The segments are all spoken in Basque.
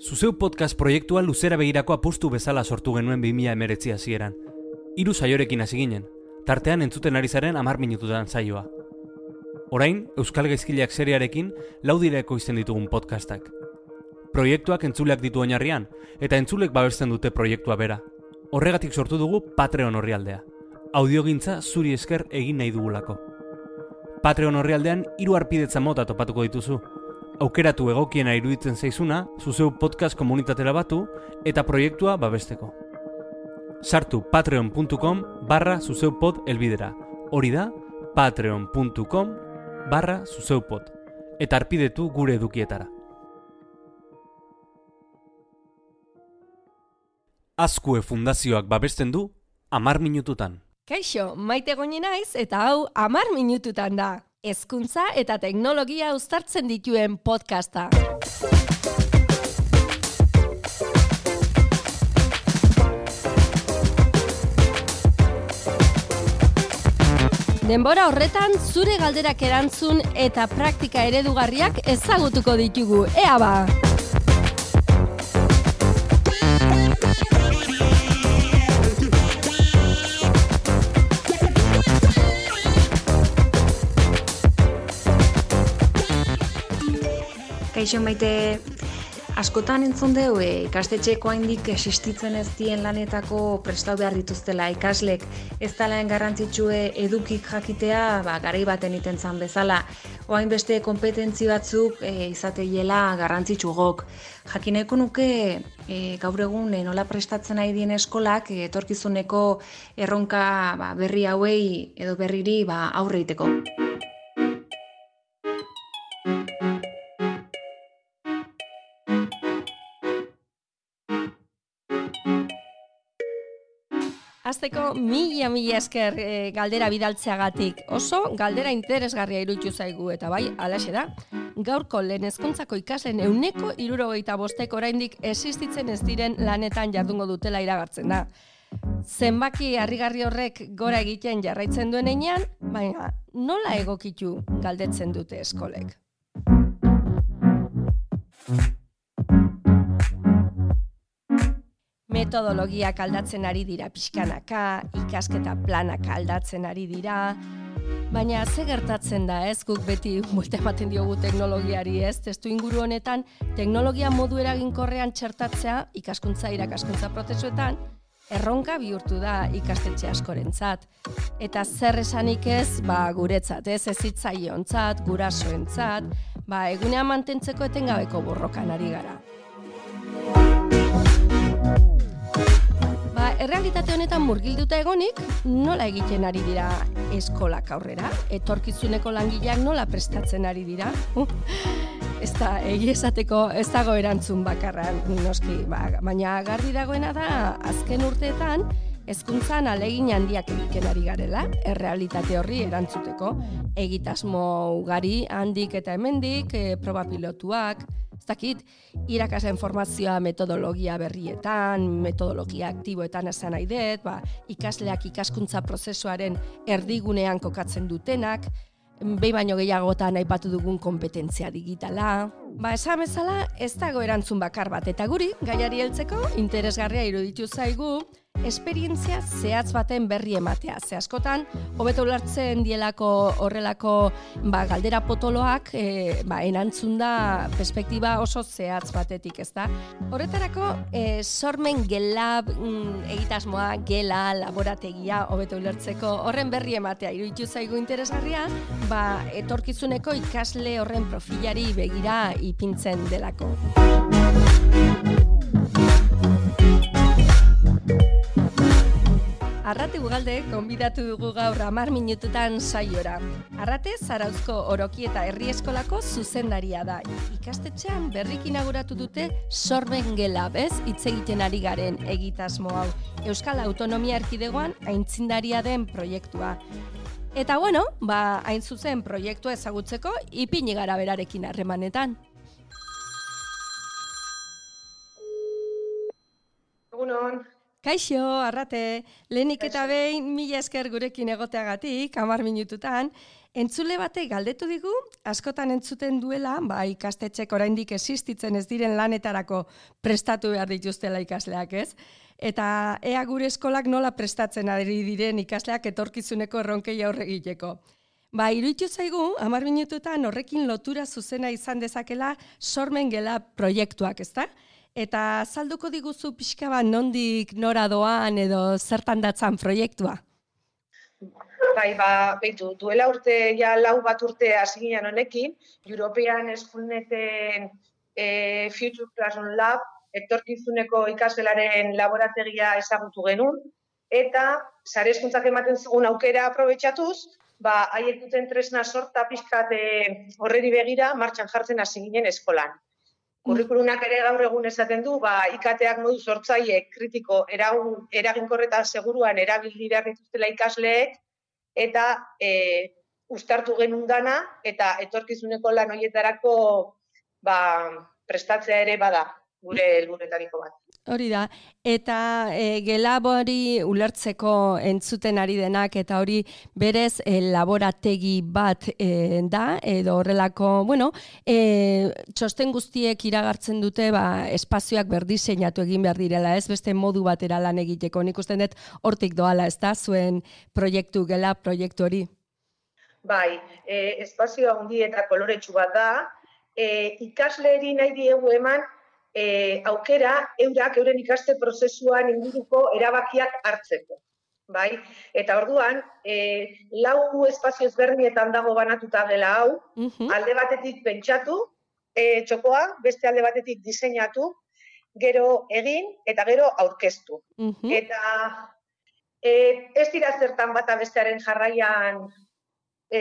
Zuzeu podcast proiektua luzera begirako apustu bezala sortu genuen 2000 emeretzi hasieran. Hiru saiorekin hasi ginen, tartean entzuten ari zaren amar minututan saioa. Orain, Euskal Gaizkileak seriarekin laudireko izten ditugun podcastak. Proiektuak entzuleak ditu oinarrian, eta entzulek babesten dute proiektua bera. Horregatik sortu dugu Patreon horrialdea. Audiogintza zuri esker egin nahi dugulako. Patreon horrialdean hiru arpidetza mota topatuko dituzu, aukeratu egokiena iruditzen zaizuna, zuzeu podcast komunitatera batu eta proiektua babesteko. Sartu patreon.com barra zuzeupod elbidera. Hori da, patreon.com barra zuzeupod. Eta arpidetu gure edukietara. Azkue fundazioak babesten du, amar minututan. Kaixo, maite goni naiz eta hau amar minututan da. Hezkuntza eta teknologia uztartzen dituen podcasta. Denbora horretan zure galderak erantzun eta praktika eredugarriak ezagutuko ditugu. Ea ba! Kaixo maite askotan entzun dugu e, ikastetxeko haindik existitzen ez dien lanetako prestau behar dituztela ikaslek. Ez talaen garrantzitsue edukik jakitea ba, garai baten iten zan bezala. Oain beste kompetentzi batzuk e, izateiela garrantzitsu gok. Jakineko nuke e, gaur egun e, nola prestatzen ari dien eskolak etorkizuneko erronka ba, berri hauei edo berriri ba, aurreiteko. Azteko mila mila esker e, galdera bidaltzeagatik. Oso galdera interesgarria irutu zaigu eta bai, alaxe da. Gaurko lehen ezkontzako ikaslen euneko irurogeita bostek oraindik existitzen ez diren lanetan jardungo dutela iragartzen da. Zenbaki harrigarri horrek gora egiten jarraitzen duen einean, baina nola egokitu galdetzen dute eskolek. Metodologiak aldatzen ari dira pixkanaka, ikasketa planak aldatzen ari dira, baina ze gertatzen da ez? Guk beti buelta ematen diogu teknologiari ez, testu inguru honetan teknologia modu eraginkorrean txertatzea ikaskuntza irakaskuntza prozesuetan, erronka bihurtu da ikastetxe askorentzat. Eta zer esanik ez, ba, guretzat, ez, ez hitzaiontzat, gurasoentzat, ba, egunean mantentzeko etengabeko borrokan ari gara. Errealitate honetan murgilduta egonik, nola egiten ari dira eskolak aurrera? Etorkizuneko langileak nola prestatzen ari dira? ez da, egi esateko ez dago erantzun bakarra, noski, ba, baina garbi dagoena da, azken urteetan, Hezkuntzan alegin handiak egiten ari garela, errealitate horri erantzuteko, egitasmo ugari handik eta hemendik, e, proba pilotuak, dakit, irakasleen formazioa metodologia berrietan, metodologia aktiboetan esan nahi dut, ba, ikasleak ikaskuntza prozesuaren erdigunean kokatzen dutenak, behi baino gehiagotan aipatu dugun kompetentzia digitala. Ba, esan bezala, ez dago erantzun bakar bat, eta guri, gaiari heltzeko, interesgarria iruditu zaigu, esperientzia zehatz baten berri ematea. Ze askotan, hobeto ulertzen dielako horrelako ba, galdera potoloak, e, ba, enantzun da perspektiba oso zehatz batetik, ez da? Horretarako, e, sormen gela mm, egitasmoa, gela, laborategia, hobeto ulertzeko horren berri ematea, iruditu zaigu interesgarria, ba, etorkizuneko ikasle horren profilari begira ipintzen delako. Arrate Ugalde konbidatu dugu gaur amar minututan saiora. Arrate Zarauzko Oroki eta Herri Eskolako zuzendaria da. Ikastetxean berrik inauguratu dute sorben gela bez hitz egiten ari garen egitasmo hau. Euskal Autonomia Erkidegoan aintzindaria den proiektua. Eta bueno, ba, hain zuzen proiektua ezagutzeko ipini gara berarekin harremanetan. Kaixo, arrate, lehenik eta behin mila esker gurekin egoteagatik, amar minututan, Entzule bate galdetu digu, askotan entzuten duela, ba, ikastetxek oraindik existitzen ez diren lanetarako prestatu behar dituztela ikasleak, ez? Eta ea gure eskolak nola prestatzen ari diren ikasleak etorkizuneko erronkei aurre egiteko. Ba, iruditu zaigu, amar minututan horrekin lotura zuzena izan dezakela sormen gela proiektuak, ezta? Eta salduko diguzu pixka bat nondik nora doan edo zertan datzan proiektua? Bai, ba, beitu, duela urte, ja lau bat urte hasi honekin, European Schoolneten e, Future Classroom Lab, etorkizuneko ikasgelaren laborategia ezagutu genuen, eta sare ematen zugun aukera aprobetsatuz, ba, haiek duten tresna sorta pizkat e, horreri begira martxan jartzen hasi ginen eskolan. Kurrikulunak ere gaur egun esaten du, ba, ikateak modu sortzaile kritiko eragun, eraginkorreta seguruan erabildi behar dituztela ikasleek, eta e, ustartu genuen dana, eta etorkizuneko lan horietarako ba, prestatzea ere bada gure helburetariko bat. Hori da, eta e, gelabori ulertzeko entzuten ari denak, eta hori berez e, laborategi bat e, da, edo horrelako, bueno, e, txosten guztiek iragartzen dute, ba, espazioak berdiseinatu egin behar direla, ez? Beste modu batera lan egiteko, nik uste dut hortik doala, ez da, zuen proiektu, gela proiektu hori? Bai, e, espazioa hundi eta koloretsu bat da, e, ikasleri nahi diegu eman, e, aukera eurak euren ikaste prozesuan inguruko erabakiak hartzeko. Bai? Eta orduan, e, lau espazio ezberdinetan dago banatuta dela hau, alde batetik pentsatu, e, txokoa, beste alde batetik diseinatu, gero egin eta gero aurkeztu. Eta e, ez dira zertan bata bestearen jarraian e,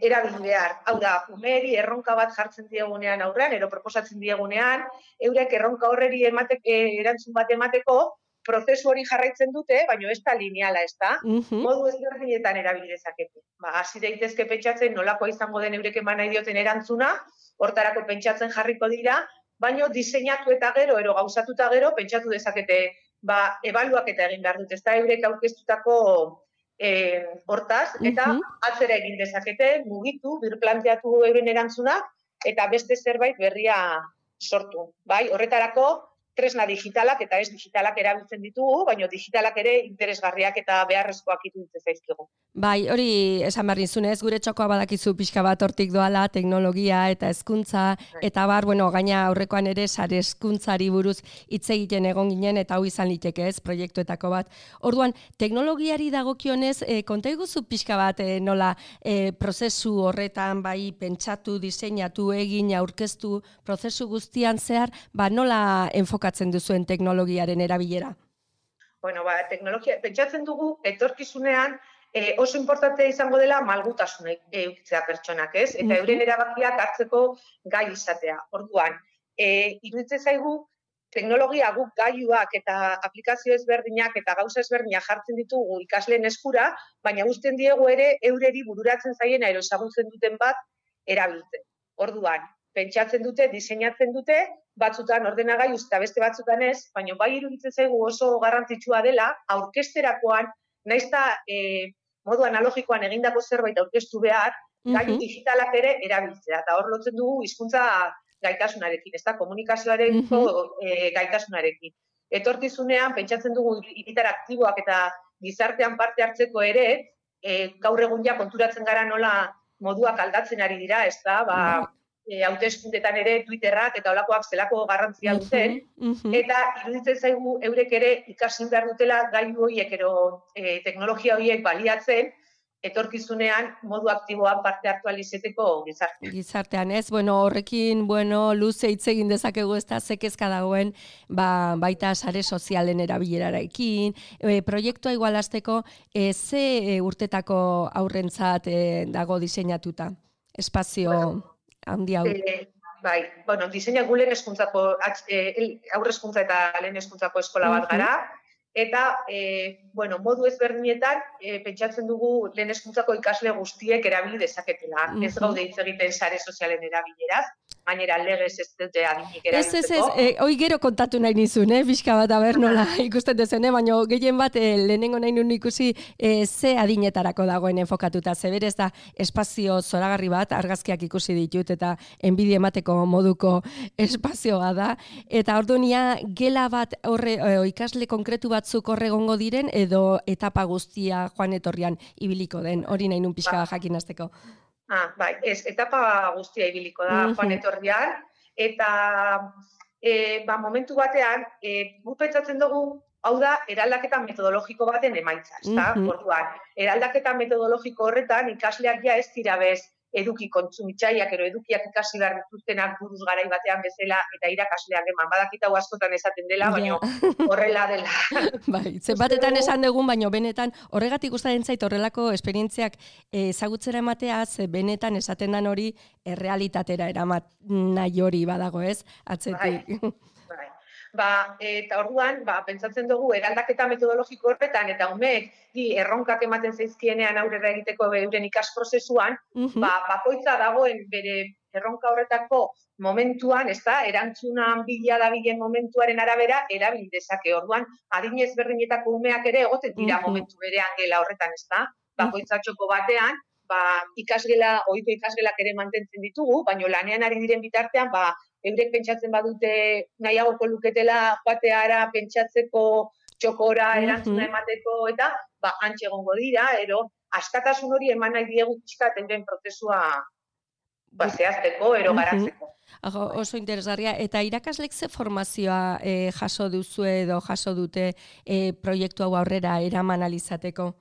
erabili behar. Hau da, umeri erronka bat jartzen diegunean aurrean, ero proposatzen diegunean, eurek erronka horreri ematek, e, erantzun bat emateko, prozesu hori jarraitzen dute, baina ez da lineala, ez da? Modu ez erabili dezakete. Ba, hasi daitezke pentsatzen nolakoa izango den eurek eman nahi dioten erantzuna, hortarako pentsatzen jarriko dira, baino diseinatu eta gero, ero gauzatuta gero, pentsatu dezakete, ba, ebaluak eta egin behar dut, ez da eurek aurkeztutako e, hortaz, eta uh atzera egin dezakete, mugitu, birplanteatu euren erantzuna, eta beste zerbait berria sortu. Bai, horretarako, tresna digitalak eta ez digitalak erabiltzen ditugu, baina digitalak ere interesgarriak eta beharrezkoak ituntzen zaizkigu. Bai, hori esan behar nizunez, gure txokoa badakizu pixka bat hortik doala, teknologia eta hezkuntza bai. eta bar, bueno, gaina aurrekoan ere sare hezkuntzari buruz hitz egiten egon ginen eta hau izan liteke ez, proiektuetako bat. Orduan, teknologiari dagokionez, e, konta iguzu pixka bat e, nola e, prozesu horretan bai pentsatu, diseinatu, egin, aurkeztu, prozesu guztian zehar, ba nola enfok enfokatzen duzuen teknologiaren erabilera? Bueno, ba, teknologia, pentsatzen dugu, etorkizunean, e, oso importantea izango dela malgutasuna eukitzea pertsonak, ez? Eta euren erabakiak hartzeko gai izatea. Orduan, e, iruditzen zaigu, teknologia guk gaiuak eta aplikazio ezberdinak eta gauza ezberdinak jartzen ditugu ikasleen eskura, baina guztien diegu ere eureri bururatzen zaiena ero ezagutzen duten bat erabiltzen. Orduan, pentsatzen dute, diseinatzen dute, batzutan ordenagailu eta beste batzutan ez, baina bai iruditzen zaigu oso garrantzitsua dela aurkesterakoan, naizta e, modu analogikoan egindako zerbait aurkeztu behar, gailu digitalak ere erabiltzea. Eta hor lotzen dugu hizkuntza gaitasunarekin, ez da komunikazioaren e, gaitasunarekin. Etorkizunean pentsatzen dugu hiritar aktiboak eta gizartean parte hartzeko ere, e, gaur egun ja konturatzen gara nola moduak aldatzen ari dira, ez da, ba, e, hauteskundetan ere Twitterrak eta olakoak zelako garrantzia duten, eta iruditzen zaigu eurek ere ikasin behar dutela gailu horiek ero e, teknologia horiek baliatzen, etorkizunean modu aktiboan parte hartu alizeteko gizartean. Gizartean, ez? Bueno, horrekin, bueno, luze hitz egin dezakegu ez da zekezka dagoen, ba, baita sare sozialen erabileraraekin, e, proiektua igualazteko, e, ze urtetako aurrentzat e, dago diseinatuta? Espazio... Bueno handi hau. E, bai, bueno, diseina gulen eskuntzako, e, aurre eskuntza eta lehen eskuntzako eskola bat gara, eta, e, bueno, modu ezberdinetan, e, pentsatzen dugu lehen eskuntzako ikasle guztiek erabili dezaketela. Ez gaude hitz egiten sare sozialen erabileraz, gainera legez ez dute adinik Ez, ez, ez, e, gero kontatu nahi nizun, eh, pixka bat, aber nola ikusten dezen, eh, baina gehien bat, e, lehenengo nahi nun ikusi, e, ze adinetarako dagoen enfokatuta, ze berez da espazio zoragarri bat, argazkiak ikusi ditut, eta enbidi emateko moduko espazioa da, eta ordunia gela bat horre, e, ikasle konkretu batzuk horregongo diren, edo etapa guztia joan etorrian ibiliko den, hori nahi nun pixka ba. jakin azteko. Ah, bai, ez, etapa guztia ibiliko da, mm joan etorrian, eta e, ba, momentu batean, e, gu pentsatzen dugu, hau da, eraldaketa metodologiko baten emaitza, ez da? Mm eraldaketa metodologiko horretan ikasleak ja ez dira bez eduki kontsumitzaileak ero edukiak ikasi behar dituztenak buruz garai batean bezala eta irakasleak eman badakita askotan esaten dela, baina horrela dela. bai, zenbatetan esan dugun, baina benetan horregatik gustaren zait horrelako esperientziak ezagutzera ematea, ze benetan esaten dan hori errealitatera eramat nahi hori badago ez, atzetik. Bai. Ba, eta orduan, ba, pentsatzen dugu eraldaketa metodologiko horretan eta umeek di erronkak ematen zaizkienean aurrera egiteko euren ikas prozesuan, ba, bakoitza dagoen bere erronka horretako momentuan, ez da, erantzunan bila da bilen momentuaren arabera, erabil dezake. Orduan, adinez berdinetako umeak ere egoten dira momentu berean gela horretan, ez da, bakoitza txoko batean, ba, ikasgela, oiko ikasgelak ere mantentzen ditugu, baino lanean ari diren bitartean, ba, eurek pentsatzen badute nahiagoko luketela joateara pentsatzeko txokora erantzuna emateko eta ba antxe egongo dira ero askatasun hori eman nahi diegu pixkat den prozesua baseazteko ero garatzeko. Aho, oso interesgarria. Eta irakaslek ze formazioa e, jaso duzu edo jaso dute e, proiektu hau aurrera eraman alizateko?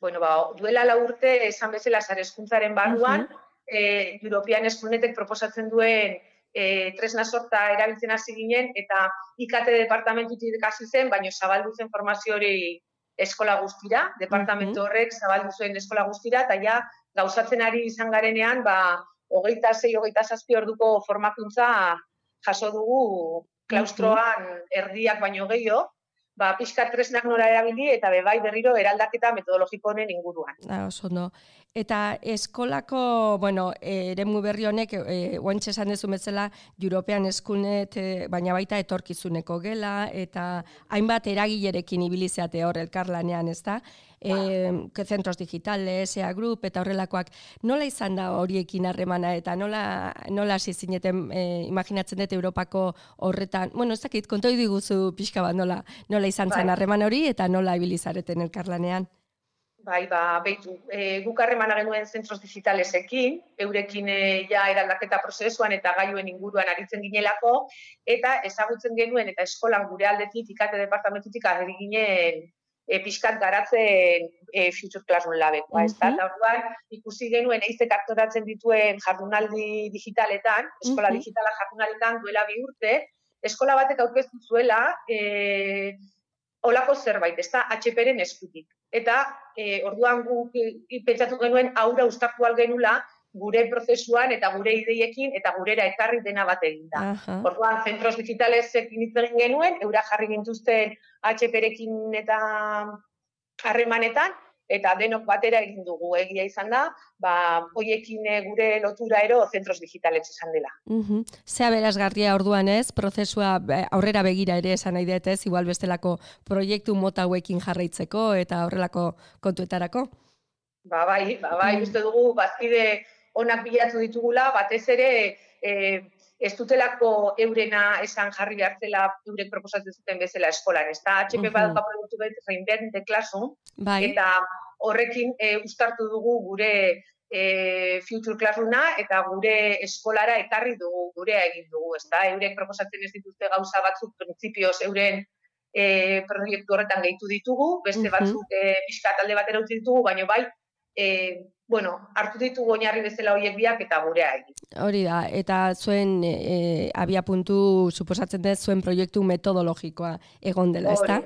Bueno, ba, duela la urte esan bezala zarezkuntzaren barruan, uh European Eskunetek proposatzen duen e, tresna sorta erabiltzen hasi ginen eta IKT departamentutik hasi zen, baino zabaldu zen formazio hori eskola guztira, departamentu horrek zabaldu zuen eskola guztira eta ja gauzatzen ari izan garenean, ba hogeita zei, hogeita zazpi orduko formakuntza jaso dugu klaustroan erdiak baino gehiago, ba, pixka tresnak nora erabili eta bebai berriro eraldaketa metodologiko honen inguruan. Da, oso no. Eta eskolako, bueno, eremu berri honek, e, oantxe esan dezu metzela, European Eskunet, e, baina baita etorkizuneko gela, eta hainbat eragilerekin ibilizeate hor elkarlanean, ez da? eh, centros digitales, EA Group eta horrelakoak, nola izan da horiekin harremana eta nola, nola hasi zineten eh, imaginatzen dut Europako horretan, bueno, ez dakit, kontoi diguzu pixka bat nola, nola izan zen bai. harreman hori eta nola ibilizareten elkarlanean? Bai, ba, behitu, e, guk harremana genuen zentros digitalesekin, eurekin e, ja eraldaketa prozesuan eta gailuen inguruan aritzen ginelako, eta ezagutzen genuen eta eskolan gure aldetik, ikate departamentutik ari ginen e, pixkat garatzen e, Future Classroom labekoa, ez da? orduan, ikusi genuen eizek aktoratzen dituen jardunaldi digitaletan, eskola digitala jardunaletan duela bi urte, eskola batek aurkeztu zuela e, olako zerbait, ez da, HPren eskutik. Eta e, orduan guk pentsatu genuen aurra ustaku algenula, gure prozesuan eta gure ideiekin eta gurera ekarri dena bat egin da. Orduan, zentros digitalezek egin genuen, eura jarri gintuzten HPrekin eta harremanetan, eta denok batera egin dugu egia izan da, ba, hoiekin eh, gure lotura ero zentros digitales izan dela. Uh Zea berazgarria orduan ez, prozesua aurrera begira ere esan nahi dut ez, igual bestelako proiektu mota hauekin jarraitzeko eta horrelako kontuetarako? Ba bai, ba bai, mm. uste dugu, bazkide onak bilatu ditugula, batez ere e, ez dutelako eurena esan jarri behartzela eurek proposatzen zuten bezala eskolan. Ez da, HP uh -huh. produktu bet, reinvent de klasu, bai. eta horrekin e, ustartu dugu gure e, future classrooma eta gure eskolara ekarri dugu, gure egin dugu. Ez da, eurek proposatzen ez dituzte gauza batzuk, prinsipioz euren e, proiektu horretan gehitu ditugu, beste batzuk e, pixka talde batera utzi ditugu, baina bai, e, bueno, hartu ditu goinarri bezala horiek biak eta gurea egin. Hori da, eta zuen e, abia puntu suposatzen dut zuen proiektu metodologikoa egon dela, ezta?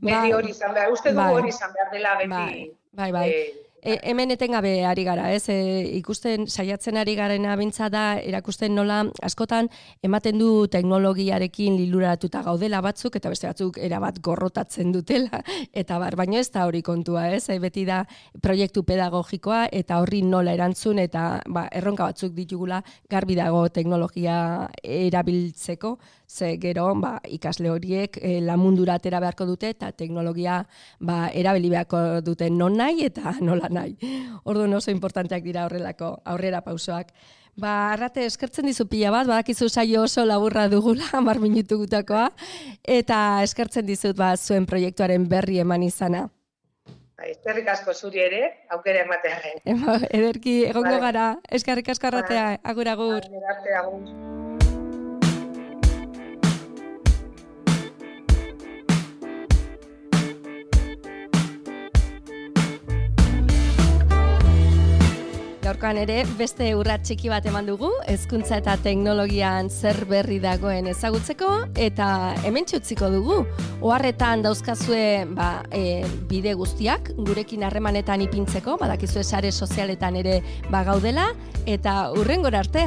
Beti ba- hori izan behar, uste dugu bai. hori izan behar dela beti. Bai, bai. bai. E, hemen etengabe ari gara, ez? E, ikusten saiatzen ari garena bintza da erakusten nola askotan ematen du teknologiarekin liluratuta gaudela batzuk eta beste batzuk erabat gorrotatzen dutela eta bar, baino ez da hori kontua, ez? E, beti da proiektu pedagogikoa eta horri nola erantzun eta ba, erronka batzuk ditugula garbi dago teknologia erabiltzeko, ze gero ba, ikasle horiek e, lamundura atera beharko dute eta teknologia ba, erabili beharko dute non nahi eta nola nahi. Orduan oso importanteak dira horrelako aurrera pausoak. Ba, arrate eskertzen dizu pila bat, badakizu saio oso laburra dugula, mar minutu gutakoa, eta eskertzen dizut ba, zuen proiektuaren berri eman izana. Bai, eskerrik asko zuri ere, aukera ematearen. Ederki, egongo gara, eskerrik asko arratea, agur agur. agur. Gaurkoan ere beste urrat txiki bat eman dugu, hezkuntza eta teknologian zer berri dagoen ezagutzeko eta hemen txutziko dugu. Oharretan dauzkazue ba, e, bide guztiak gurekin harremanetan ipintzeko, badakizue sare sozialetan ere bagaudela eta urrengor arte.